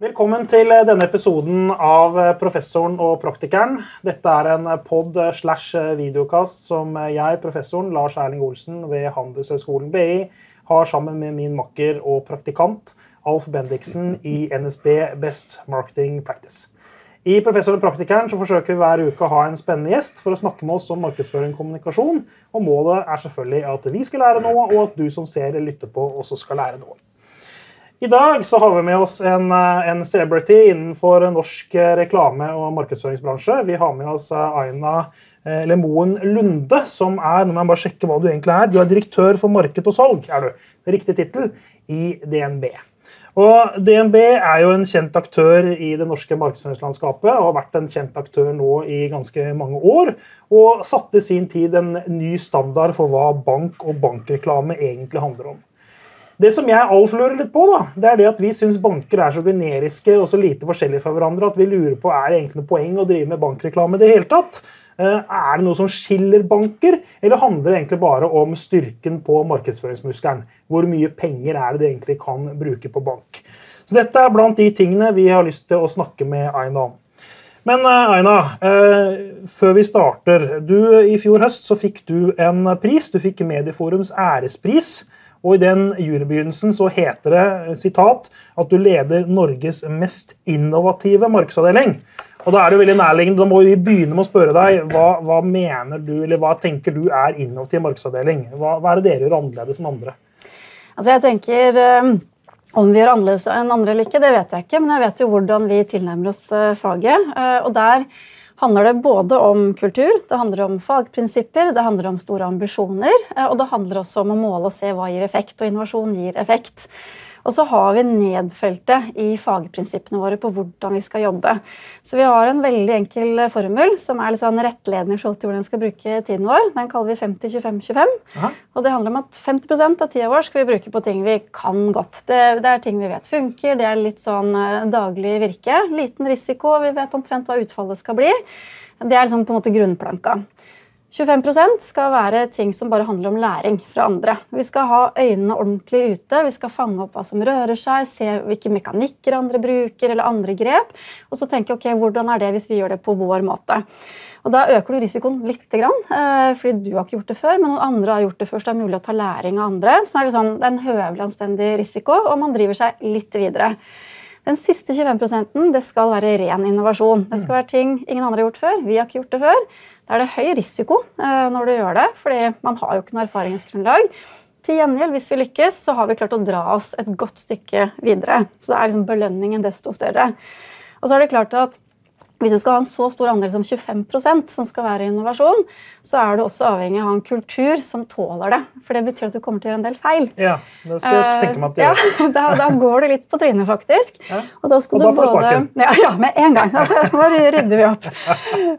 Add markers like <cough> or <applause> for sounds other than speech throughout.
Velkommen til denne episoden av Professoren og praktikeren. Dette er en pod slash videokast som jeg, professoren Lars Erling Olsen ved Handelshøyskolen BI, har sammen med min makker og praktikant Alf Bendiksen i NSB Best Marketing Practice. I Professoren og praktikeren så forsøker vi hver uke å ha en spennende gjest for å snakke med oss om markedsføring og kommunikasjon. Og målet er selvfølgelig at vi skal lære noe, og at du som ser eller lytter på, også skal lære noe. I dag så har vi med oss en, eh, en celebrity innenfor norsk eh, reklame- og markedsføringsbransje. Vi har med oss eh, Aina Lemoen Lunde, som er nå må jeg bare sjekke hva du egentlig er. Du er direktør for marked og salg, er du. Riktig tittel i DNB. Og DNB er jo en kjent aktør i det norske markedsføringslandskapet og har vært en kjent aktør nå i ganske mange år. Og satte i sin tid en ny standard for hva bank og bankreklame egentlig handler om. Det som jeg Alf lurer litt på, da, det er det at vi syns banker er så generiske og så lite forskjellige fra hverandre at vi lurer på er det egentlig noe poeng å drive med bankreklame i det hele tatt. Eh, er det noe som skiller banker, eller handler det egentlig bare om styrken på markedsføringsmuskelen? Hvor mye penger er det de egentlig kan bruke på bank? Så Dette er blant de tingene vi har lyst til å snakke med Aina om. Men eh, Aina, eh, før vi starter. Du, I fjor høst så fikk du en pris. Du fikk Medieforums ærespris og I den jurybegynnelsen så heter det sitat, at du leder Norges mest innovative markedsavdeling. Og Da er det veldig nærliggende, da må vi begynne med å spørre deg, hva, hva mener du, eller hva tenker du er innovativ markedsavdeling? Hva, hva er det dere gjør annerledes enn andre? Altså jeg tenker, um, Om vi gjør annerledes enn andre eller ikke, det vet jeg ikke. Men jeg vet jo hvordan vi tilnærmer oss uh, faget. Og der handler det både om kultur, det handler om fagprinsipper, det handler om store ambisjoner, eh, og det handler også om å måle og se hva gir effekt, og innovasjon gir effekt. Og så har vi nedfelte i fagprinsippene våre på hvordan vi skal jobbe. Så vi har en veldig enkel formel som er litt sånn rettledende i forhold til hvordan vi skal bruke tiden vår. Den kaller vi 50-25-25. Og det handler om at 50 av tida vår skal vi bruke på ting vi kan godt. Det, det, er ting vi vet funker, det er litt sånn eh, daglig virke. Liten risiko, vi vet omtrent hva utfallet skal bli. Det er liksom på en måte grunnplanka. 25% skal være ting som bare handler om læring fra andre. Vi skal ha øynene ordentlig ute, vi skal fange opp hva som rører seg, se hvilke mekanikker andre bruker, eller andre grep. Og så tenke ok, hvordan er det hvis vi gjør det på vår måte. Og Da øker du risikoen litt, eh, fordi du har ikke gjort det før, men noen andre har gjort det før, så Det er mulig å ta læring av andre. Så det er, liksom, det er en høvelig anstendig risiko, og man driver seg litt videre. Den siste 25 det skal være ren innovasjon. Det skal være ting ingen andre har gjort før. Vi har ikke gjort det før. Da er det høy risiko eh, når du gjør det, fordi man har jo ikke noe erfaringsgrunnlag. Til gjengjeld, hvis vi lykkes, så har vi klart å dra oss et godt stykke videre. Så da er liksom belønningen desto større. Og så er det klart at hvis du skal ha en så stor andel som 25% som skal være innovasjon, så er du også avhengig av å ha en kultur som tåler det. For det betyr at du kommer til å gjøre en del feil. Ja, det skal jeg tenke meg at det gjør. Ja, <laughs> da, da, går du litt på trynet, faktisk. Ja. Og da, og da får du sparken. Ja, ja, med en gang. Altså, nå rydder vi opp.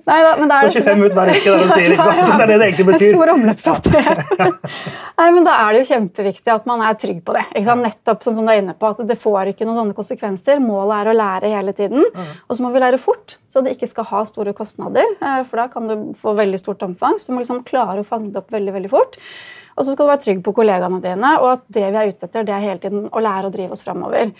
Nei, da, så 25 ut hver uke, det du sier. Ikke sant? Det er det det egentlig betyr. En stor omløpshastighet. <laughs> Nei, men da er det jo kjempeviktig at man er trygg på det. Nettopp som du er inne på, at det får ikke noen sånne konsekvenser. Målet er å lære hele tiden. Og så må vi lære fort så det ikke skal ha store kostnader. Eh, for da kan du få veldig stort omfang. Så du må liksom klare å fange det opp veldig veldig fort. Og så skal du være trygg på kollegaene dine, og at det vi er ute etter, det er hele tiden å lære å drive oss framover.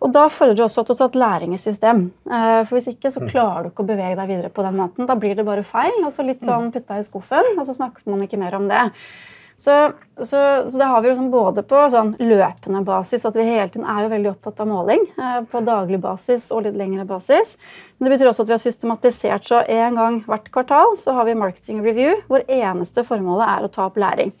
Og Da fordrer det også at du har et læringssystem. Eh, for Hvis ikke så mm. klarer du ikke å bevege deg videre på den måten. Da blir det bare feil. og så litt sånn mm. putta i skuffen, og så snakker man ikke mer om det. Så, så, så det har vi liksom både på sånn løpende basis, at vi hele tiden er jo veldig opptatt av måling. Eh, på daglig basis og litt lengre basis. Men det betyr også at vi har systematisert så en gang hvert kvartal så har vi marketing review, hvor eneste formålet er å ta opp læring.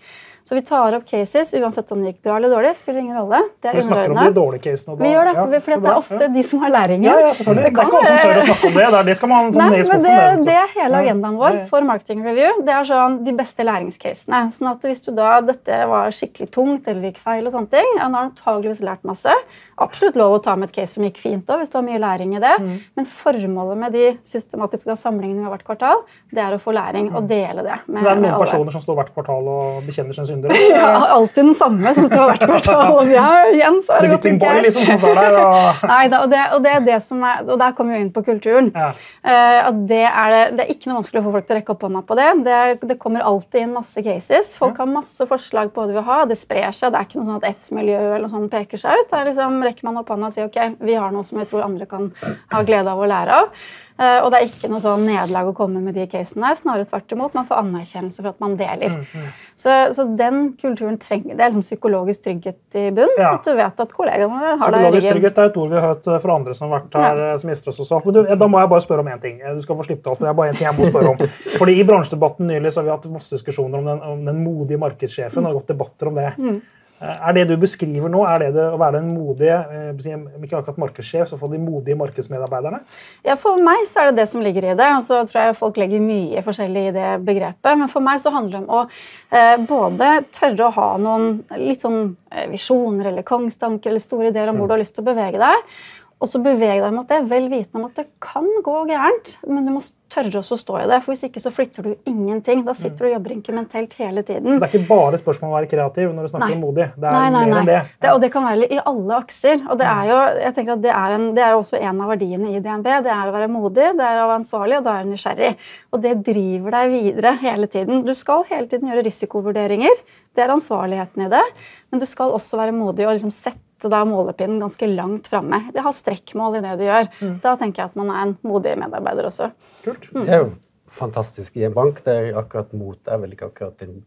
Så vi tar opp cases uansett om det gikk bra eller dårlig. spiller ingen rolle. Det er vi snakker om de dårlige casene. Vi gjør det, ja, for det er ofte de som har læringen. Ja, ja selvfølgelig. Det, det er ikke alle som tør å snakke om det. Det, det skal man sånn Nei, men. Det, det, er hele agendaen vår for marketing review. Det er sånn de beste læringscasene. Sånn at hvis du da dette var skikkelig tungt eller gikk feil, og sånne ting, ja, da har du antageligvis lært masse. Absolutt lov å ta med et case som gikk fint òg, hvis du har mye læring i det. Mm. Men formålet med de systematiske sammenligningene hvert kvartal, det er å få læring og dele det med, det er noen personer som står hvert kvartal og bekjenner sin synd kunder? <laughs> Ja, alltid den samme som står hvert kvartal. Ja, igjen så er det godt Living Boy, liksom, som står der. Og... <laughs> Nei, da, og, det, og, det, er det som er, og der kommer vi inn på kulturen. Ja. Uh, det, er det, det, er ikke noe vanskelig å få folk til å rekke opp hånda på det. Det, det kommer alltid inn masse cases. Folk har masse forslag på hva de vil ha. Det sprer seg. Det er ikke noe sånn at ett miljø eller noe sånt peker seg ut. Der liksom, rekker man opp hånda og sier ok, vi har noe som jeg tror andre kan ha glede av å lære av. Uh, og det er ikke noe sånn nederlag å komme med de casene der. Snarere tvert imot. Man får anerkjennelse for at man deler. Mm, mm. Så, så, den kulturen trenger Det er liksom psykologisk trygghet i bunn. Ja. At du vet at kollegaene har deg i ryggen. Psykologisk trygghet er et ord vi har hørt eh, fra andre som har vært her ja. Eh, som gjester oss. Men du, da må jeg bare spørre om én ting. Du skal få slippe alt, men det er bare en ting jeg må spørre om. <laughs> Fordi I bransjedebatten nylig så har vi hatt masse diskusjoner om den, om den modige markedssjefen. og gått debatter om det. Mm. Eh, er det du beskriver nå, er det, det å være en modig eh, ikke akkurat markedssjef, så for de modige markedsmedarbeiderne? Ja, For meg så er det det som ligger i det. og så tror jeg folk legger mye forskjellig i det begrepet. Men for meg så handler det om å eh, både tørre å ha noen litt sånn eh, visjoner eller kongstanker eller store ideer om hvor du har lyst til å bevege deg. Og så beveg deg mot det, vel vitende om at det kan gå gærent. Men du må tørre også å stå i det, for hvis ikke så flytter du ingenting. Da sitter du og jobber inkrementelt hele tiden. Så det er ikke bare et spørsmål om å være kreativ når du snakker nei. om modig? Det er nei, nei, mer enn det. Det. Og det kan være i alle akser. Og det er jo, jeg tenker at det er, en, det er jo også en av verdiene i DNB. Det er å være modig, det er å være ansvarlig, og da er nysgjerrig. Og det driver deg videre hele tiden. Du skal hele tiden gjøre risikovurderinger. Det er ansvarligheten i det. Men du skal også være modig og liksom sette sette da målepinnen ganske langt framme. De har strekkmål i det du gjør. Mm. Da tenker jeg at man er en modig medarbeider også. Kult. Mm. Det er jo fantastisk i en bank. der akkurat mot er vel ikke akkurat en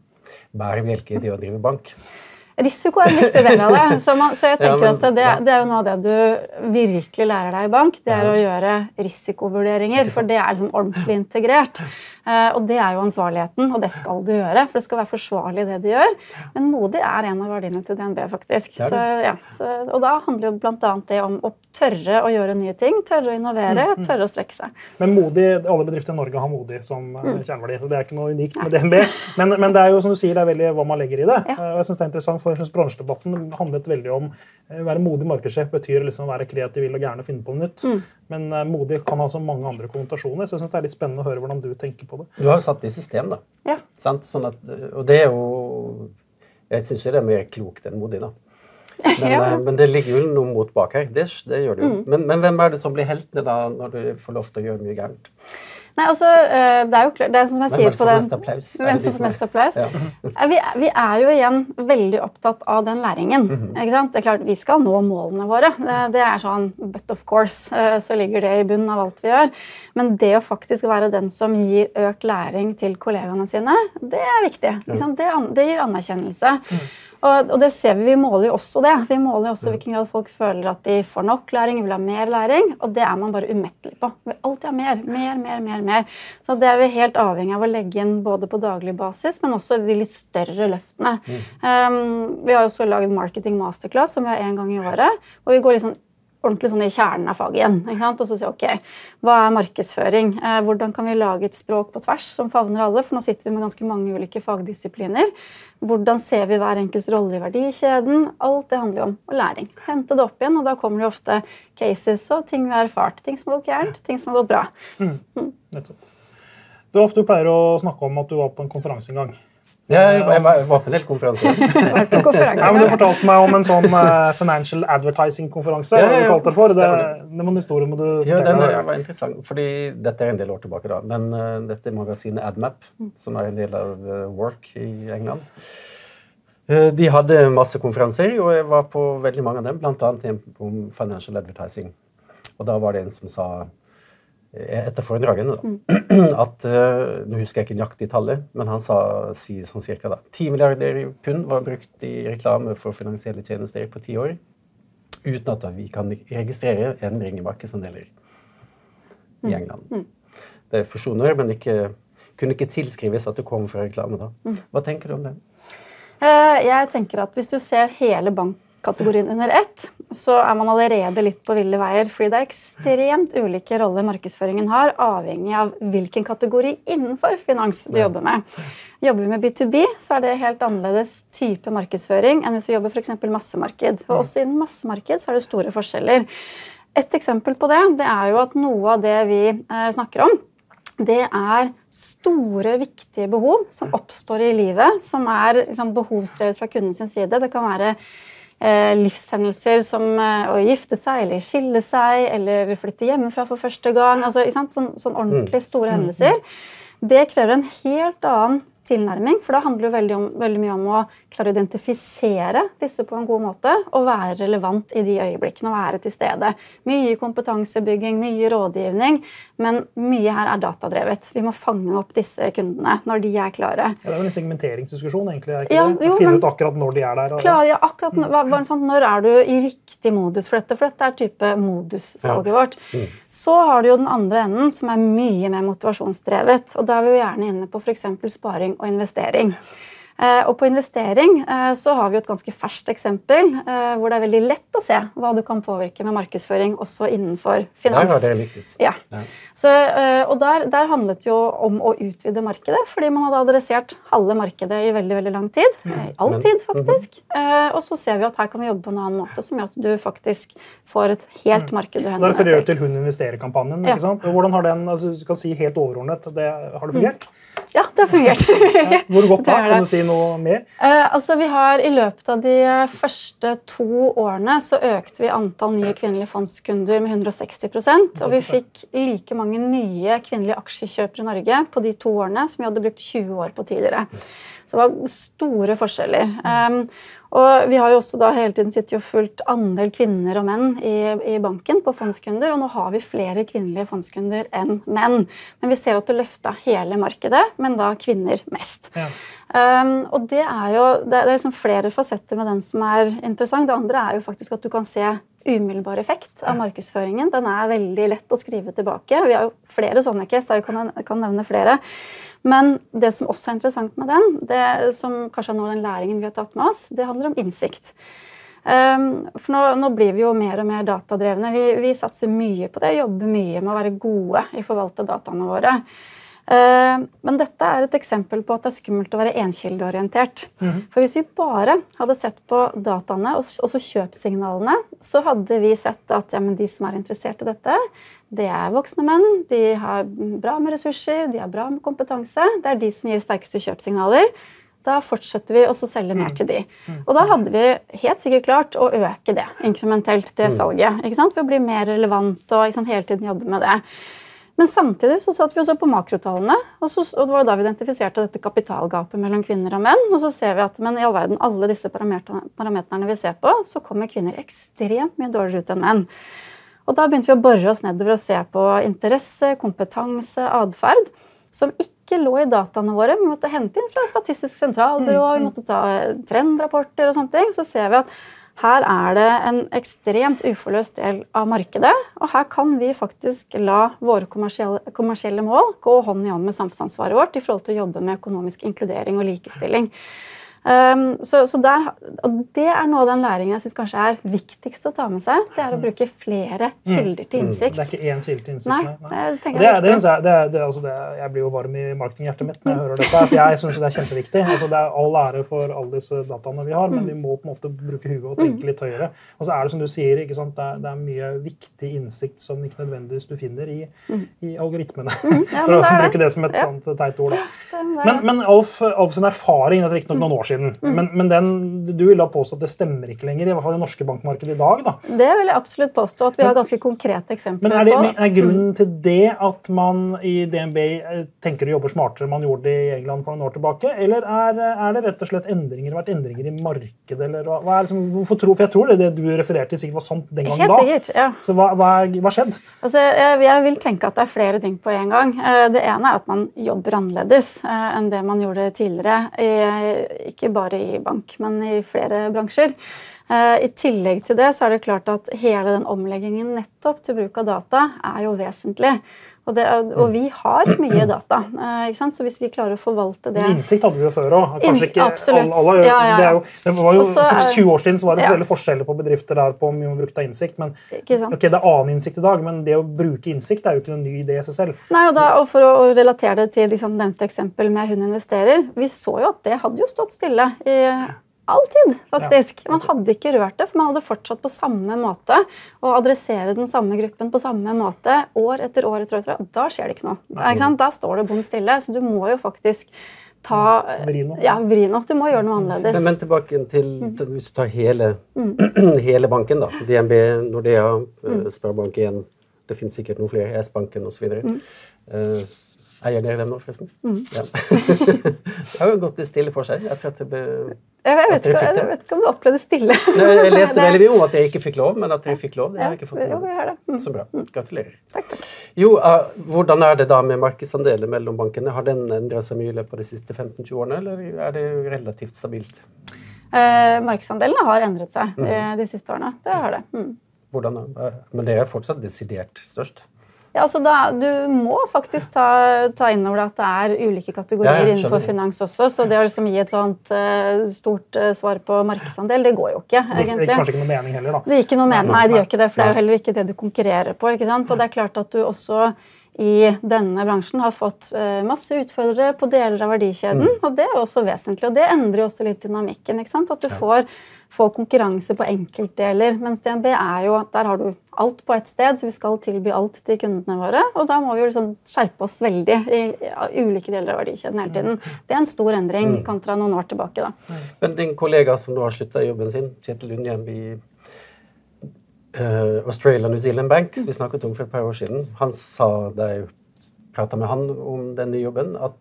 bærebjelke i det å drive bank. Risiko er en viktig del av det. Så, man, så jeg <laughs> tenker ja, men, at det, det, er jo noe av det du virkelig lærer deg i bank. Det er ja. å gjøre risikovurderinger, for det er liksom ordentlig integrert. Uh, og det er jo ansvarligheten, og det skal du gjøre. For det skal være forsvarlig, det du gjør. Men modig er en av verdiene til DNB, faktisk. Så, ja, så, og da handler jo bl.a. det om å tørre å gjøre nye ting, tørre å innovere, mm, mm. tørre å strekke seg. Men modig, alle bedrifter i Norge har modig som eh, mm. kjerneverdi, så det er ikke noe unikt med DNB. Men, men, det er jo som du sier, det er veldig hva man legger i det. Ja. Og jeg synes det er interessant, for jeg synes Bransjedebatten handlet veldig om å eh, være modig markedssjef betyr liksom å være kreativ, vill og gæren og finne på noe nytt. Mm. Men modig kan ha så mange andre konnotasjoner, så jeg synes det er litt spennende å høre hvordan du tenker på det. Du har jo satt det i system, da. Ja. Sånn at, og det er jo Jeg syns jo det er mer klokt enn modig, da. <laughs> Men, ja. Eh, men, det ligger jo noe mot bak her. Det, det gjør det jo. Mm. Men, men, hvem er det som blir heltene da, når du får lov til å gjøre mye gærent? Nei, altså, eh, Det er jo klart, det er som jeg sier på den? Hvem som får mest applaus? Ja. Vi, vi, er jo igjen veldig opptatt av den læringen. Mm -hmm. ikke sant? Det er klart, Vi skal nå målene våre. Det, det, er sånn, But of course eh, så ligger det i bunnen av alt vi gjør. Men det å faktisk være den som gir økt læring til kollegaene sine, det er viktig. ikke sant? Det, det gir anerkjennelse. Mm. Og, og, det ser vi, vi måler jo også det. Vi måler jo også hvilken grad folk føler at de får nok læring, vil ha mer læring. Og det er man bare umettelig på. Vi vil alltid ha mer, mer, mer, mer. mer. Så det er vi helt avhengig av å legge inn både på daglig basis, men også de litt større løftene. Mm. Um, vi har også lagd marketing masterclass, som vi har én gang i året. Og vi går liksom ordentlig sånn i kjernen av faget igjen. Ikke sant? Og så si ok, hva er markedsføring? Eh, hvordan kan vi lage et språk på tvers som favner alle? For nå sitter vi med ganske mange ulike fagdisipliner. Hvordan ser vi hver enkelts rolle i verdikjeden? Alt det handler jo om og læring. Hente det opp igjen, og da kommer det ofte cases og ting vi har erfart. Ting som har gått gærent, ting som har gått bra. Mm. Mm. Du, du pleier å snakke om at du var på en konferanse en gang. Ja, jeg var på en del konferanse. <laughs> ja, men du fortalte meg om en sånn uh, financial advertising-konferanse. Ja, ja, det, for. det, det var en historie må du Ja, den var interessant, fordi Dette er en del år tilbake, da. Men uh, dette er magasinet AdMap, som er en del av uh, Work i England. De hadde masse konferanser, og jeg var på veldig mange av dem, bl.a. en om financial advertising. Og da var det en som sa etter foredragene da, mm. <clears throat> at uh, Nå husker jeg ikke nøyaktig tallet, men han sa si, sånn cirka da, 10 milliarder pund var brukt i reklame for finansielle tjenester på ti år. Uten at vi kan registrere endring i markedsandeler i mm. England. Mm. Det er fusjoner, men ikke, kunne ikke tilskrives at det kom fra reklame. da. Hva tenker du om det? Uh, jeg tenker at Hvis du ser hele bank kategorien under ett, så er man allerede litt på ville veier. Fordi det er ekstremt ulike roller markedsføringen har, avhengig av hvilken kategori innenfor finans du jobber med. Jobber vi med B2B, så er det helt annerledes type markedsføring enn hvis vi jobber for massemarked. Og også innen massemarked så er det store forskjeller. Et eksempel på det, det er jo at noe av det vi eh, snakker om, det er store, viktige behov som oppstår i livet, som er liksom, behovsdrevet fra kundens side. Det kan være livshendelser som eh, å gifte seg eller skille seg eller flytte hjemmefra for første gang. Altså, sånn, sånn ordentlig store hendelser. Det krever en helt annen tilnærming. For det handler jo veldig, om, veldig, mye om å klare å identifisere disse på en god måte og være relevant i de øyeblikkene og være til stede. Mye kompetansebygging, mye rådgivning, men mye her er datadrevet. Vi må fange opp disse kundene når de er klare. Ja, det er jo en segmenteringsdiskusjon, egentlig? er ikke ja, det? Jo, Finne ut akkurat når de er der? Klar, ja, akkurat hva, hva, sånn, Når er du i riktig modus for dette? For dette er type modussalget ja. vårt. Mm. Så har du jo den andre enden, som er mye mer motivasjonsdrevet. Og da er vi jo gjerne inne på f.eks. sparing og investering. Eh, og på investering eh, så har vi et ganske ferskt eksempel eh, hvor det er veldig lett å se hva du kan påvirke med markedsføring også innenfor finans. Der har det lykkes. Ja. ja. Så, og der, der, handlet det jo om å utvide markedet, fordi man hadde adressert halve markedet i veldig veldig lang tid. Mm. All tid, faktisk. Mm -hmm. Og så ser vi at her kan vi jobbe på en annen måte, som gjør at du faktisk får et helt mm. marked du henvender deg til. Da refererer til Hun investerer-kampanjen. Ja. Og hvordan har den, altså, du kan si helt overordnet, det, har det fungert? Mm. Ja, det har fungert. ja, hvor godt da? Kan du si noe mer? Eh, altså, vi har I løpet av de første to årene så økte vi antall nye kvinnelige fondskunder med 160% Og vi fikk like mange nye kvinnelige aksjekjøpere i Norge på de to årene som vi hadde brukt 20 år på tidligere. Så det var store forskjeller. Um, og vi har jo også da hele tiden sittet og fulgt andel kvinner og menn i, i, banken på fondskunder, og nå har vi flere kvinnelige fondskunder enn menn. Men vi ser at det løfta hele markedet, men da kvinner mest. Ja. Um, og det er jo det er liksom flere fasetter med den som er interessant. Det andre er jo faktisk at du kan se umiddelbar effekt av markedsføringen. Den er veldig lett å skrive tilbake. Vi har jo flere sånne case, jeg kan, kan nevne flere. Men det som også er interessant med den, det som kanskje er av den læringen vi har tatt med oss, det handler om innsikt. Um, for nå, nå, blir vi jo mer og mer datadrevne. Vi, vi, satser mye på det, jobber mye med å være gode i å forvalte dataene våre. Uh, men dette er et eksempel på at det er skummelt å være enkildeorientert. Mm. For hvis vi bare hadde sett på dataene og så kjøpssignalene, så hadde vi sett at ja, de som er interessert i dette, det er voksne menn, de har bra med ressurser, de har bra med kompetanse. Det er de som gir sterkeste kjøpssignaler. Da fortsetter vi å selge mer mm. til de. Mm. Og da hadde vi helt sikkert klart å øke det inkrementelt, det mm. salget. ikke sant? For å bli mer relevant og liksom, hele tiden jobbe med det. Men samtidig så satt vi også på makrotallene, og, så, og, det var da vi identifiserte dette kapitalgapet mellom kvinner og menn. Og så ser vi at men i all verden, alle disse parameterne vi ser på, så kommer kvinner ekstremt mye dårligere ut enn menn. Og da begynte vi å bore oss nedover og se på interesse, kompetanse, atferd. Som ikke lå i dataene våre. Vi måtte hente inn fra Statistisk sentralbyrå, vi mm, mm. måtte ta trendrapporter og sånne ting. Så ser vi at her er det en ekstremt uforløst del av markedet. Og her kan vi faktisk la våre kommersielle, kommersielle mål gå hånd i hånd med samfunnsansvaret vårt i forhold til å jobbe med økonomisk inkludering og likestilling. Um, så, så der, og Det er noe av den læringen jeg synes kanskje er viktigst å ta med seg. Det er å bruke flere mm. kilder til innsikt. Det er ikke én kilde til innsikt. Nei, nei. Det, det, det, er, det, altså jeg blir jo varm i marketinghjertet mitt når jeg hører dette. for Jeg syns det er kjempeviktig. <laughs> Altså det er all ære for alle disse dataene vi har, men mm. vi må på en måte bruke huet og tenke mm. litt høyere. Og så er det som du sier, det er, det, er, mye viktig innsikt som ikke nødvendigvis du finner i, i algoritmene. Ja, <laughs> for å bruke det som et ja. sånt teit ord. Men, men Alf, Alf sin erfaring, det er riktignok noen år siden siden. Mm. Men, men den, du vil da påstå at det stemmer ikke lenger, i hvert fall i det norske bankmarkedet i dag? da? Det vil jeg absolutt påstå, at vi har ganske konkrete eksempler men er det, på. Er grunnen til det at man i DNB eh, tenker å jobbe smartere enn man gjorde det i England for noen år tilbake? Eller er, er det rett og slett endringer, vært endringer i markedet? eller hva, hva er liksom, hvorfor tro, For jeg tror det, det du refererte til, sikkert var sånn den gangen Helt da. Sikkert, ja. Så hva, hva, hva skjedde? Altså, jeg, jeg, vil tenke at det er flere ting på en gang. Eh, det ene er at man jobber annerledes eh, enn det man gjorde tidligere. Ikke ikke bare i bank, men i flere bransjer. Eh, I tillegg til det så er det klart at hele den omleggingen nettopp til bruk av data er jo vesentlig. Og, det, og, vi har mye data. Eh, så hvis vi klarer å forvalte det Innsikt hadde vi jo før òg. Absolutt. Alle, alle, ja, ja. Det, jo, det, var jo, Også, For 20 år siden så var det ja. forskjeller på bedrifter der på mye vi brukte innsikt. men okay, Det er annen innsikt i dag, men det å bruke innsikt er jo ikke noen ny idé i seg selv. Nei, og, da, og For å relatere det til liksom, nevnte eksempel med Hun investerer Vi så jo at det hadde jo stått stille i Alltid, faktisk. Man hadde ikke rørt det, for man hadde fortsatt på samme måte å adressere den samme gruppen på samme måte år etter år. etter år. etter år. Da skjer det ikke noe. Ikke sant? Da står det bom stille. Så du må jo faktisk ta. Ja, vri noe. Du må gjøre noe annerledes. Men, men tilbake til hvis du tar hele, <clears throat> hele banken, da. DNB, Nordea, mm. Sparebank1, det finnes sikkert noen flere, S-banken osv. Mm. Uh, Eier dere dem nå, forresten? Mm. Ja. <laughs> det har jo gått litt stille for seg etter at det ble jeg vet, ikke, jeg vet ikke om du opplevde stille. <laughs> Nei, jeg leste veldig mye om at jeg ikke fikk lov, men at jeg fikk lov, det har jeg ikke fått det. Mm. Så bra. Gratulerer. Takk, takk. Jo, uh, Hvordan er det da med markedsandeler mellom bankene? Har den endra seg mye i løpet av de siste 15-20 årene, eller er det relativt stabilt? Eh, markedsandelene har endret seg mm. de siste årene. Det har det. Mm. Hvordan, men det er fortsatt desidert størst? Ja, altså da, Du må faktisk ta, ta inn over deg at det er ulike kategorier ja, innenfor finans også. Så det å liksom gi et sånt uh, stort uh, svar på markedsandel, det går jo ikke. egentlig. Det gir kanskje ikke noe mening heller, da. Det gir ikke noe mening, Nei, det gjør ikke det, for det er jo heller ikke det du konkurrerer på. ikke sant? Og det er klart at du også i denne bransjen har fått uh, masse utfordrere på deler av verdikjeden. Mm. Og det er også vesentlig. Og det endrer jo også litt dynamikken. ikke sant? At du får få konkurranse på enkeltdeler. Mens DNB er jo, der har du alt på ett sted, så vi skal tilby alt til kundene våre. Og da må vi jo liksom skjerpe oss veldig i, ulike deler av verdikjeden hele tiden. Det er en stor endring mm. kontra noen år tilbake. da. Men din kollega som nå har slutta i jobben sin, Kjetil Lundhjem i uh, Australia New Zealand Bank, som vi snakket om for et par år siden, han sa da jeg prata med han om den nye jobben, at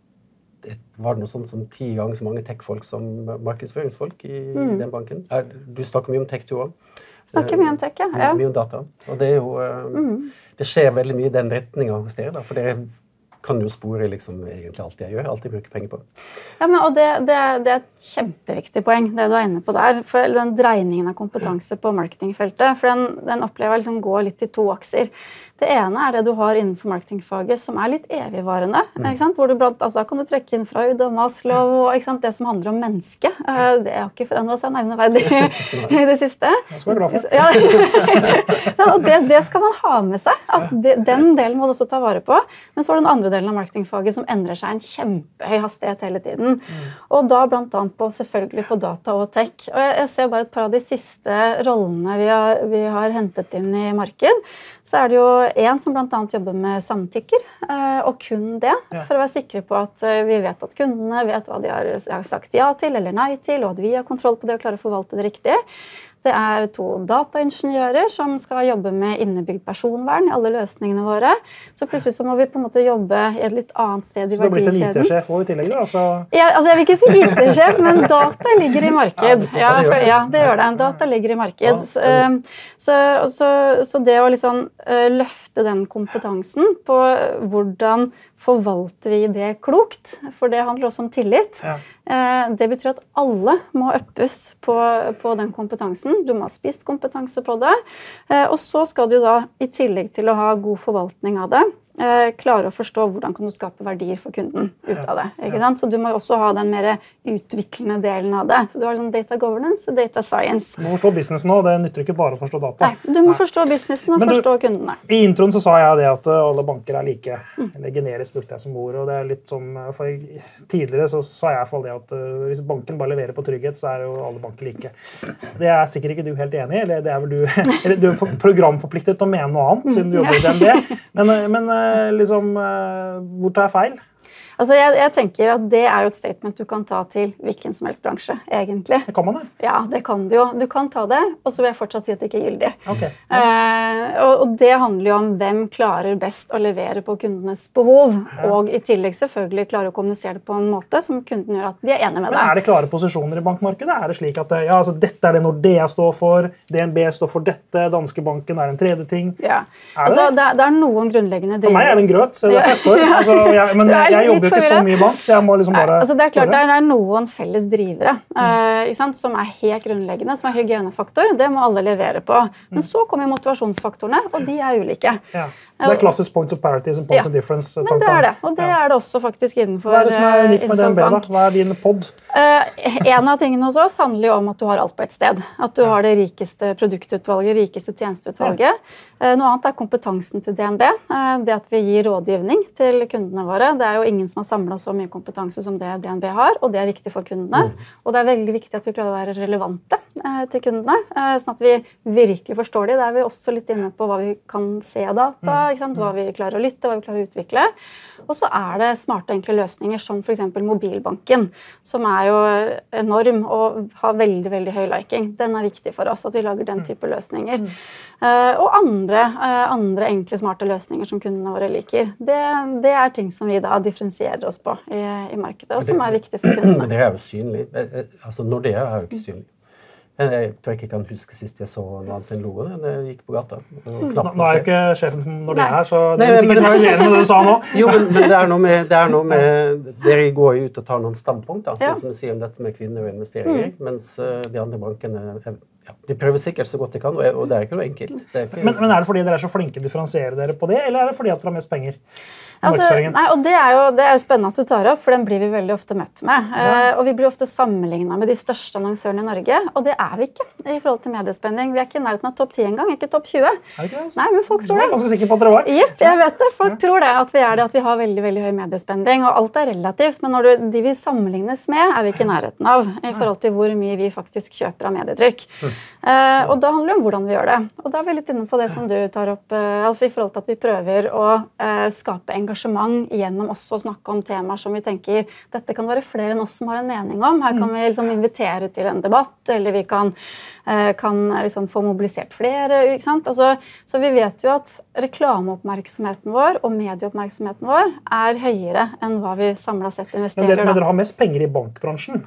var det noe sånt som ti ganger så mange tech-folk som markedsføringsfolk i mm. den banken. Er, du snakker mye om tech, du òg. Snakker mye om tech, ja. ja. Mye om data. Og det er jo eh, mm. Det skjer veldig mye i den retninga hos dere. da, for dere kan jo spore liksom egentlig alt jeg gjør. Alt jeg bruker penger på. Ja, men, og det, det, det, er et kjempeviktig poeng, det du er inne på der. For den dreiningen av kompetanse på marketingfeltet, for den, den opplever jeg liksom går litt i to akser. Det ene er det du har innenfor marketingfaget som er litt evigvarende. Mm. Hvor du blant, altså, Da kan du trekke inn Freud og Maslow og det som handler om mennesket. Eh, det har ikke forandra seg nevneverdig <laughs> i det siste. Det skal være glad for. Ja, <laughs> og det, det, skal man ha med seg. at det, Den delen må du også ta vare på. Men så er det den andre delen av marketingfaget som endrer seg en kjempehøy hastighet hele tiden. Mm. Og da bl.a. på selvfølgelig på data og tech. Og jeg, jeg, ser bare et par av de siste rollene vi har, vi har hentet inn i marked. Så er det jo en som bl.a. jobber med samtykker, eh, og kun det. For å være sikre på at eh, vi vet at kundene vet hva de har sagt ja til eller nei til, og at vi har kontroll på det og klarer å forvalte det riktig. Det er to dataingeniører som skal jobbe med innebygd personvern i alle løsningene våre. Så plutselig så må vi på en måte jobbe i et litt annet sted i verdikjeden. Så du har blitt en IT-sjef òg i tillegg? da? Altså... Ja, altså jeg vil ikke si IT-sjef, men data ligger i marked. Ja, for, ja, det gjør det. Data ligger i marked. Så, eh, så, så, så det å liksom eh, løfte den kompetansen på hvordan forvalter vi det klokt, for det handler også om tillit. Ja. Eh, det betyr at alle må uppes på, på, den kompetansen. Du må ha spisskompetanse på det. Eh, og så skal du da, i tillegg til å ha god forvaltning av det, klare å forstå hvordan kan du skape verdier for kunden ut av det. ikke sant? Så Du må jo også ha den mer utviklende delen av det. Så Du har sånn data governance og data science. Du må forstå businessen nå, Det nytter ikke bare å forstå data. Nei, Du må Nei. forstå businessen og du, forstå kundene. I introen så sa jeg det at eh, alle banker er like. Mm. Eller generisk brukte jeg som ord. og det er litt sånn, eh, for Tidligere så sa jeg for det at hvis banken bare leverer på trygghet, så er jo alle banker like. Det er sikkert ikke du helt enig i. eller det er vel Du, <laughs> du er programforpliktet til å mene noe annet, siden du jobber i DNB. Men, <laughs> men Eh, liksom, eh, hvor tar jeg feil? Altså, jeg, jeg, tenker at Det er jo et statement du kan ta til hvilken som helst bransje. egentlig. Det kan man det? Ja, det kan du jo. Du kan ta det, og så vil jeg fortsatt si at det ikke er gyldig. Okay. Eh, og, og, Det handler jo om hvem klarer best å levere på kundenes behov. Ja. Og i tillegg selvfølgelig klarer å kommunisere det på en måte som kunden gjør at de er enig med deg. Men Er det klare posisjoner i bankmarkedet? Er det slik at ja, altså, Dette er det Nordea står for, DNB står for dette, Danskebanken er en tredje ting? Ja. Er altså, det? Det, det? er noen grunnleggende driver. For meg er det en grøt. så derfor jeg spør. <laughs> Altså, jeg, men jeg, jeg jobber jobber ikke så mye bank, så jeg må liksom bare altså Det er klart det er noen felles drivere mm. uh, som er helt grunnleggende, som er hygienefaktor. Det må alle levere på. Men mm. så kommer motivasjonsfaktorene, og de er ulike. Ja. Så det er klassisk points of parity and points ja. of difference? Men det er det, og det er det også faktisk innenfor Hva er det som er unikt med DNB? da? Hva er din pod? Uh, en av tingene hos oss handler jo om at du har alt på ett sted. At du har det rikeste produktutvalget, rikeste tjenesteutvalget. Uh, noe annet er kompetansen til DNB. Uh, det at vi gir rådgivning til kundene våre. Det er jo ingen som har samla så mye kompetanse som det DNB har, og det er viktig for kundene. Mm. Og det er veldig viktig at vi klarer å være relevante eh, til kundene, eh, sånn at vi virkelig forstår dem. Da er vi også litt inne på hva vi kan se av data, mm. hva vi klarer å lytte, hva vi klarer å utvikle. Og så er det smarte, enkle løsninger som f.eks. mobilbanken, som er jo enorm og har veldig veldig høy liking. Den er viktig for oss, at vi lager den mm. type løsninger. Uh, og andre, andre, enkle, smarte løsninger som kundene våre liker. Det, det, er ting som vi da differensierer oss på i, i markedet, og som er viktig for kundene. <clears throat> Men det er jo synlig. Eh, altså, Nordea er jo ikke synlig. Jeg tror jeg ikke kan huske sist jeg så noe annet enn logoen. Det gikk på gata. Nå, nå er jo ikke sjefen når det er her, så det er sikkert <laughs> være uenig med det du sa nå. Jo, men, men det, er noe med, det er noe med <laughs> Dere går jo ut og tar noen standpunkt, altså, ja. som vi sier om dette med kvinner og investeringer, mm. mens de andre bankene ja, De prøver sikkert så godt de kan, og det er ikke noe enkelt. Ikke... Men, men, er det fordi dere er så flinke å differensiere dere på det, eller er det fordi at dere har mest penger? Altså, nei, og det er jo det er spennende at du tar opp, for den blir vi veldig ofte møtt med. Ja. Eh, og vi blir ofte sammenligna med de største annonsørene i Norge, og det er vi ikke i forhold til mediespenning. Vi er ikke i nærheten av topp 10 engang, ikke topp 20. Er ikke det, altså? Nei, men folk tror det. Jeg er ganske sikker på at dere var. Yep, jeg vet det. Folk ja. tror det, at vi er det, at vi har veldig veldig høy mediespending. Og alt er relativt, men når du, de vi sammenlignes med, er vi ikke i nærheten av i forhold til hvor mye vi faktisk kjøper av medietrykk. Mm. Eh, og da handler det om hvordan vi gjør det. Og da er vi litt inne på det som du tar opp, uh, Alf, i forhold til at vi prøver å eh, skape engasjement gjennom også å snakke om temaer som vi tenker dette kan være flere enn oss som har en mening om. Her kan mm. vi liksom invitere til en debatt, eller vi kan, kan liksom få mobilisert flere. ikke sant? Altså, så vi vet jo at reklameoppmerksomheten vår og medieoppmerksomheten vår er høyere enn hva vi samla sett investerer. Men dere, men dere har mest penger i bankbransjen?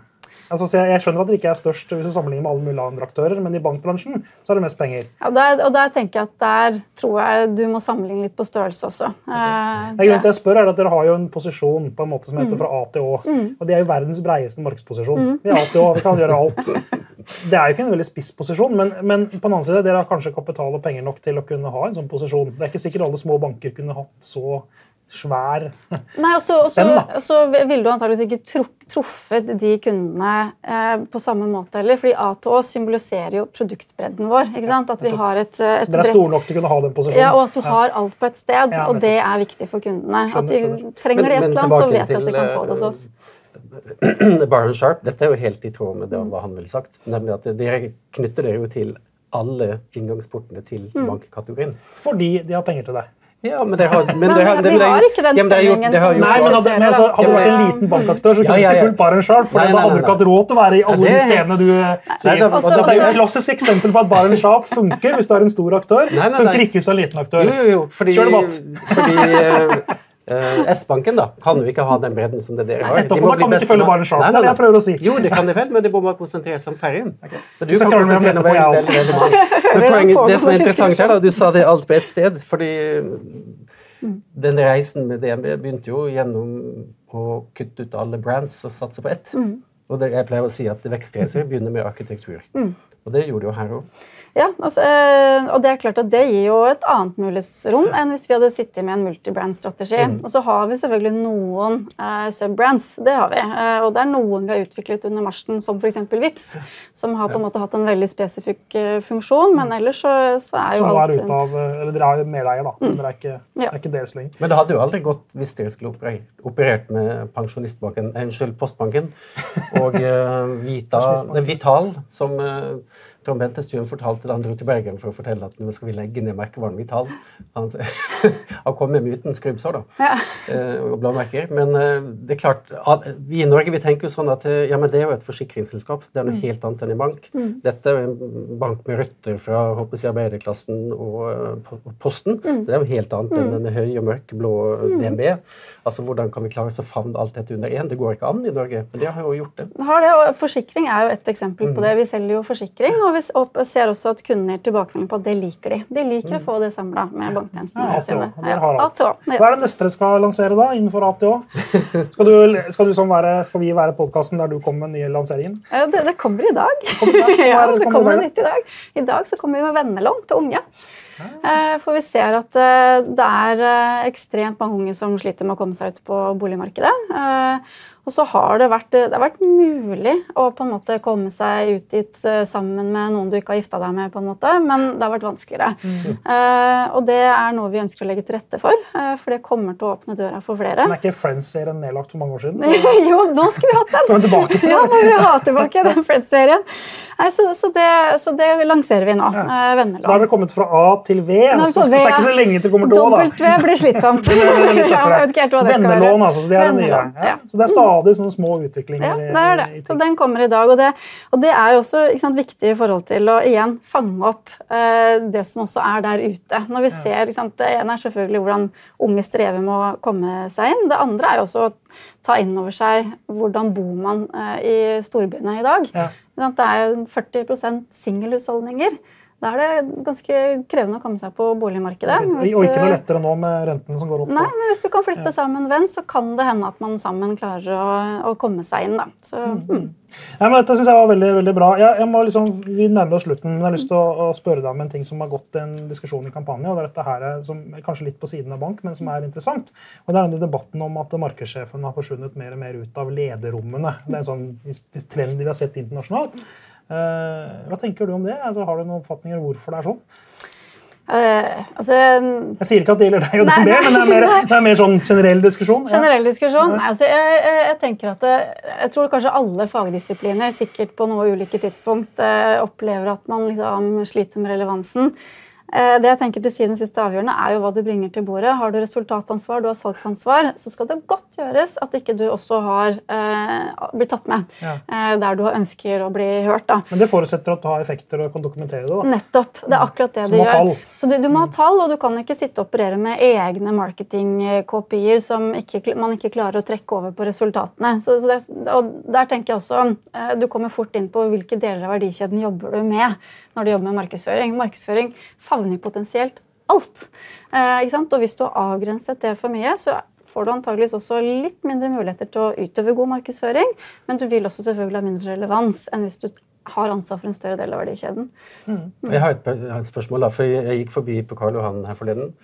Altså, jeg skjønner at det ikke er størst hvis du sammenligner med alle mulige andre aktører, men i bankbransjen så er det mest penger. Ja, der, og der tenker jeg at der tror jeg du må sammenligne litt på størrelse også. Okay. Eh, grunnen til jeg spør er at Dere har jo en posisjon på en måte som heter mm. fra A til Å. Mm. Og det er jo verdens breieste markedsposisjon. Mm. Vi er A til Å, vi kan gjøre alt. Det er jo ikke en veldig spiss posisjon, men, men, på den annen side, dere har kanskje kapital og penger nok til å kunne ha en sånn posisjon. Det er ikke sikkert alle små banker kunne hatt så svær Nei, også, spenn. Da. så ville du antakeligvis ikke truffet de kundene eh, på samme måte heller. fordi A til Å symboliserer jo produktbredden vår. ikke sant? At vi har et, eh, et så Dere er store nok til å kunne ha den posisjonen? Ja, og at du ja. har alt på et sted. Ja, og det er viktig for kundene. Skjønner, at de trenger de et eller annet, så vet de at de kan få det hos oss. <clears throat> Baron Sharp, dette er jo helt i tråd med det hva han ville sagt. nemlig at Dere knytter dere jo til alle inngangsportene til mm. bankkategorien. Fordi de har penger til deg? Ja, men det har, men det har, det, vi har ikke den spenningen ja, som Nei, men hadde, men altså, hadde du vært en liten bankaktør, så kunne du ja, ja, ikke fulgt Baren Sharp. For da hadde du ikke hatt råd til å være i alle de stedene du eh, sier. det er jo et klassisk eksempel på at Baren Sharp funker hvis du er en stor aktør. Nei, nei, nei. Funker ikke hvis du er en liten aktør. Jo, jo, jo, fordi, Kjør debatt. Fordi, uh, S-banken da, kan jo ikke ha den bredden som det dere har. Nettopp, de må kan ikke følge bare er det jeg prøver å si. Jo, det kan de vel, men de må bare konsentrere seg om ferjen. Okay. Du kan konsentrere deg veldig, veldig, veldig, Men poenget, det som er interessant her, da, du sa det alt på ett sted. fordi den reisen med DNB begynte jo gjennom å kutte ut alle brands og satse på ett. Mm. Og det, jeg pleier å si at vekstreiser begynner med arkitektur. Mm. Og det gjorde jo her òg. Ja, altså, eh, og det er klart at det gir jo et annet mulighetsrom enn hvis vi hadde sittet med en multibrand-strategi. Mm. Og så har vi selvfølgelig noen eh, subbrands. Det har vi. Eh, og det er noen vi har utviklet under marsjen, som f.eks. Vips, som har på en måte hatt en veldig spesifikk eh, funksjon. Men ellers så, så er jo så alt er ute av, eller Dere er medeier, da. Mm. Dere er ikke, ja. er ikke deres lenger. Men det hadde jo aldri gått hvis dere skulle operert med pensjonistbanken, unnskyld, Postbanken og Vita, Vital, som uh, Bente Bentestuen fortalte da han dro til Bergen for å fortelle at nå skal vi legge ned merkevaren Vital. Han, <laughs> han kom med uten skrubbsår da, ja. Eh, og blåmerker. Men eh, det er klart, vi i Norge vi tenker jo sånn at eh, ja, men det er jo et forsikringsselskap. Det er noe mm. helt annet enn en bank. Mm. Dette er en bank med røtter fra håper jeg, arbeiderklassen og Posten. Mm. Så det er jo helt annet enn den denne høye og mørkeblå mm. DNB. Altså, Hvordan kan vi klare oss å favne alt dette under én? Det går ikke an i Norge. Men det har jo gjort det. Har det, og Forsikring er jo et eksempel på det. Vi selger jo forsikring, og vi ser også at kunder tilbakemelding på at det liker de. De liker mm. å få det samla med banktjenestene ja, sine. Ja. ATO. Ja. Hva er det neste dere skal lansere da, innenfor ATO? <laughs> Skal, du, skal, du sånn være, skal vi være podkasten der du kommer med nye lanseringen? Ja, det, det, kommer i dag. Kommer det, <laughs> ja, det kommer nytt i dag. I dag så kommer vi med vennelån til unge. Eh, for vi ser at eh, det er eh, ekstremt mange unge som sliter med å komme seg ut på boligmarkedet. Og så har det vært, det har vært mulig å på en måte komme seg ut dit eh, sammen med noen du ikke har gifta deg med, på en måte, men det har vært vanskeligere. Mm. Uh, og det er noe vi ønsker å legge til rette for, uh, for det kommer til å åpne døra for flere. Men er ikke Friends-serien nedlagt for mange år siden? <laughs> Så... jo, nå skal vi ha den! Skal vi tilbake til <laughs> ja, nå vil vi ha tilbake den Friends-serien. Så, så, det, så, det, lanserer vi nå. Ja. Uh, så da har dere kommet fra A til V. Nå, så det er ikke så lenge til det kommer til Å. W blir slitsomt. <laughs> Vennelån, altså. Så det er det nye. Ja. Så det er stadig sånne små utviklinger. Ja, det er det. og den kommer i dag. Og det, og det er jo også sant, viktig i forhold til å igjen fange opp eh, det som også er der ute. Når vi ser, sant, Det ene er selvfølgelig hvordan unge strever med å komme seg inn. Det andre er jo også å ta inn over seg hvordan bor man eh, i storbyene i dag. Ja. Det er 40% singelhusholdninger. Da er det ganske krevende å komme seg på boligmarkedet. Hvis og ikke noe lettere nå med rentene som går opp. Nei, men Hvis du kan flytte sammen med en venn, så kan det hende at man sammen klarer å, å komme seg inn. Da. Så, mm. Mm. Ja, men dette synes jeg var veldig veldig bra. Jeg, jeg liksom, vi nærmer oss slutten, men jeg har lyst til å, å, spørre deg om en ting som har gått i en diskusjon i kampanjen. og det er dette her som er kanskje litt på siden av bank, men som er interessant. og Det er denne debatten om at markedssjefen har forsvunnet mer og mer ut av lederrommene. Det er en sånn trend vi har sett internasjonalt. Eh, hva tenker du om det? Altså, har du noen oppfatninger om hvorfor det er sånn? Uh, altså, jeg sier ikke at det gjelder deg og DNB, men det er, mer, det er mer sånn generell diskusjon. Generell diskusjon? Nei, altså, jeg, jeg, tenker at det, jeg tror kanskje alle fagdisipliner sikkert på noe ulike tidspunkt uh, opplever at man liksom sliter med relevansen. Eh, det jeg tenker til siden siste avgjørende er jo hva du bringer til bordet. Har du resultatansvar, du har salgsansvar, så skal det godt gjøres at ikke du også har eh, blitt tatt med ja. eh, der du ønsker å bli hørt. Da. Men det forutsetter at du har effekter og kan dokumentere det? da. Nettopp. Det er akkurat det du gjør. Så du, du, må ha tall, og du kan ikke sitte og operere med egne marketing-kopier som ikke, man ikke klarer å trekke over på resultatene. Så, så det, og der tenker jeg også eh, Du kommer fort inn på hvilke deler av verdikjeden jobber du med når du jobber med markedsføring. Markedsføring favner potensielt alt. Eh, og hvis du har avgrenset det for mye, så får du antageligvis også litt mindre muligheter til å utøve god markedsføring, men du vil også selvfølgelig ha mindre relevans enn hvis du har ansvar for en større del av verdikjeden. Mm. Mm. Jeg har et, et, spørsmål. da, for Jeg gikk forbi på Karl Johan her forleden,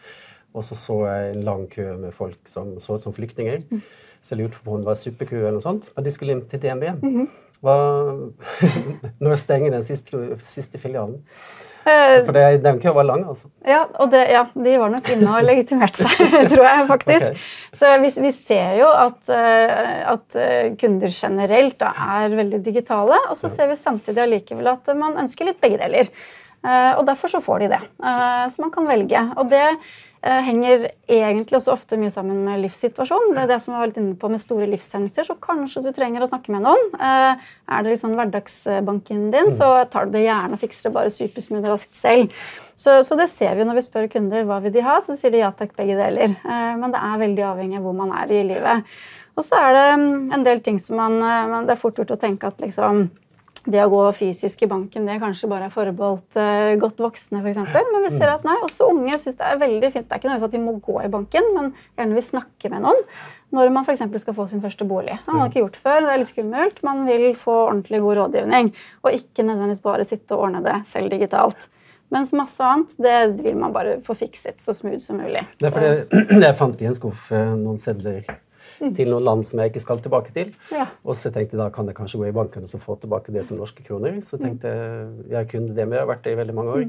og så så jeg en lang kø med folk som så ut som flyktninger. Mm. Så jeg lurte på om det var superkø eller noe sånt. Og de skulle inn til DNB. -hmm. Hva, <laughs> når stenger den siste, siste filialen? Eh, For det, den køen var lang, altså. Ja, og det, ja, de var nok inne og legitimerte seg, <laughs> tror jeg faktisk. Okay. Så vi, vi, ser jo at, eh, at, eh, kunder generelt da, er veldig digitale. Og så ser vi samtidig allikevel at man ønsker litt begge deler. Og derfor så får de det. Så man kan velge. Og det Eh, henger egentlig også ofte mye sammen med livssituasjonen. Det er det som jeg var litt inne på med store livshendelser, så kanskje du trenger å snakke med noen. Eh, er det liksom hverdagsbanken din, så tar du det gjerne og fikser det bare supersmooth raskt selv. Så, så, det ser vi når vi spør kunder hva vil de ha, så sier de ja takk, begge deler. Eh, men det er veldig avhengig av hvor man er i livet. Og så er det mm, en del ting som man Det er fort gjort å tenke at liksom det å gå fysisk i banken det kanskje bare er forbeholdt uh, godt voksne, f.eks. Men vi ser mm. at nei, også unge syns det er veldig fint. Det er ikke noe at de må gå i banken, men gjerne vil snakke med noen når man f.eks. skal få sin første bolig. Det har man mm. ikke gjort før, det er litt skummelt. Man vil få ordentlig god rådgivning, og ikke nødvendigvis bare sitte og ordne det selv digitalt. Mens masse annet det vil man bare få fikset så smooth som mulig. Det er fordi <clears throat> jeg fant i en skuff eh, noen sedler. Til noen land som jeg ikke skal tilbake til. Ja. Og så tenkte jeg da kan jeg kanskje gå i bankene og få tilbake det som norske kroner. Så mm. tenkte jeg jeg kunne det med, jeg har vært det i veldig mange år.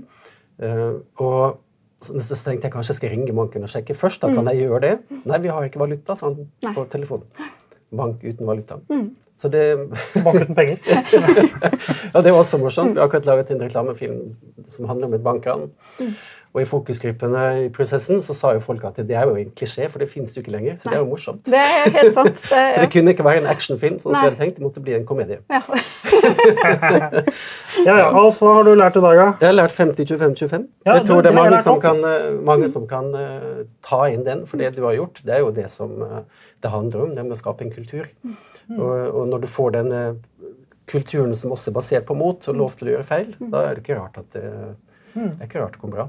Uh, og så tenkte jeg kanskje jeg skal ringe banken og sjekke først. da kan jeg gjøre det. Nei, vi har ikke valuta, sa han på telefonen. Bank uten valuta. Mm. Så det <laughs> Bank uten penger? <laughs> ja, det var også morsomt. Vi har akkurat laget en reklamefilm som handler om et bankran. Og i fokusgruppene i prosessen så sa jo folk at det er jo en klisjé, for det finnes jo ikke lenger. Så Nei. det er jo morsomt. Det er helt sant. <laughs> Det, ja. så det kunne ikke være en actionfilm, sånn som vi hadde tenkt. Det måtte bli en komedie. Ja. <laughs> ja, ja. Alf, hva har du lært i dag, da? Jeg har lært 50-25-25. Ja, jeg tror det er mange som kan, eh, mange som kan uh, ta inn den, for det du har gjort, det er jo det som uh, det handler om, nemlig å skape en kultur. Mm. Og, og, når du får den uh, kulturen som også er basert på mot og lov til å gjøre feil, mm. da er det ikke rart at det, mm. det er ikke rart det kommer bra.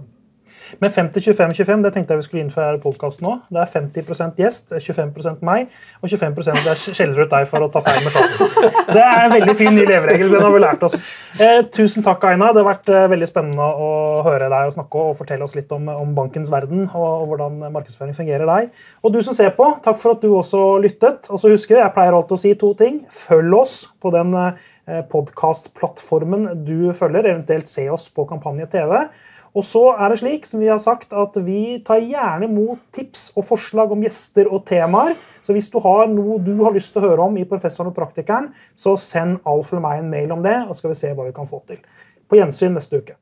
Men 50-25-25 det tenkte jeg vi skulle innføre i podkasten nå. Det er 50% gjest, 25% meg og 25% det skjeller ut deg for å ta feil med saken. Det er en veldig fin ny leveregel. den har vi lært oss. Eh, tusen takk, Aina. Det har vært eh, veldig spennende å høre deg og snakke og fortelle oss litt om, om bankens verden og, og, hvordan markedsføring fungerer deg. Og du som ser på, takk for at du også lyttet. Og så husker jeg pleier alltid å si to ting. Følg oss på den eh, podkastplattformen du følger, eventuelt se oss på Kampanje TV. Og så er det slik, som vi har sagt, at vi tar gjerne imot tips og forslag om gjester og temaer. Så hvis du har noe du har lyst til å høre om i Professoren og praktikeren, så send Alf eller meg en mail om det, og skal vi se hva vi kan få til. På gjensyn neste uke.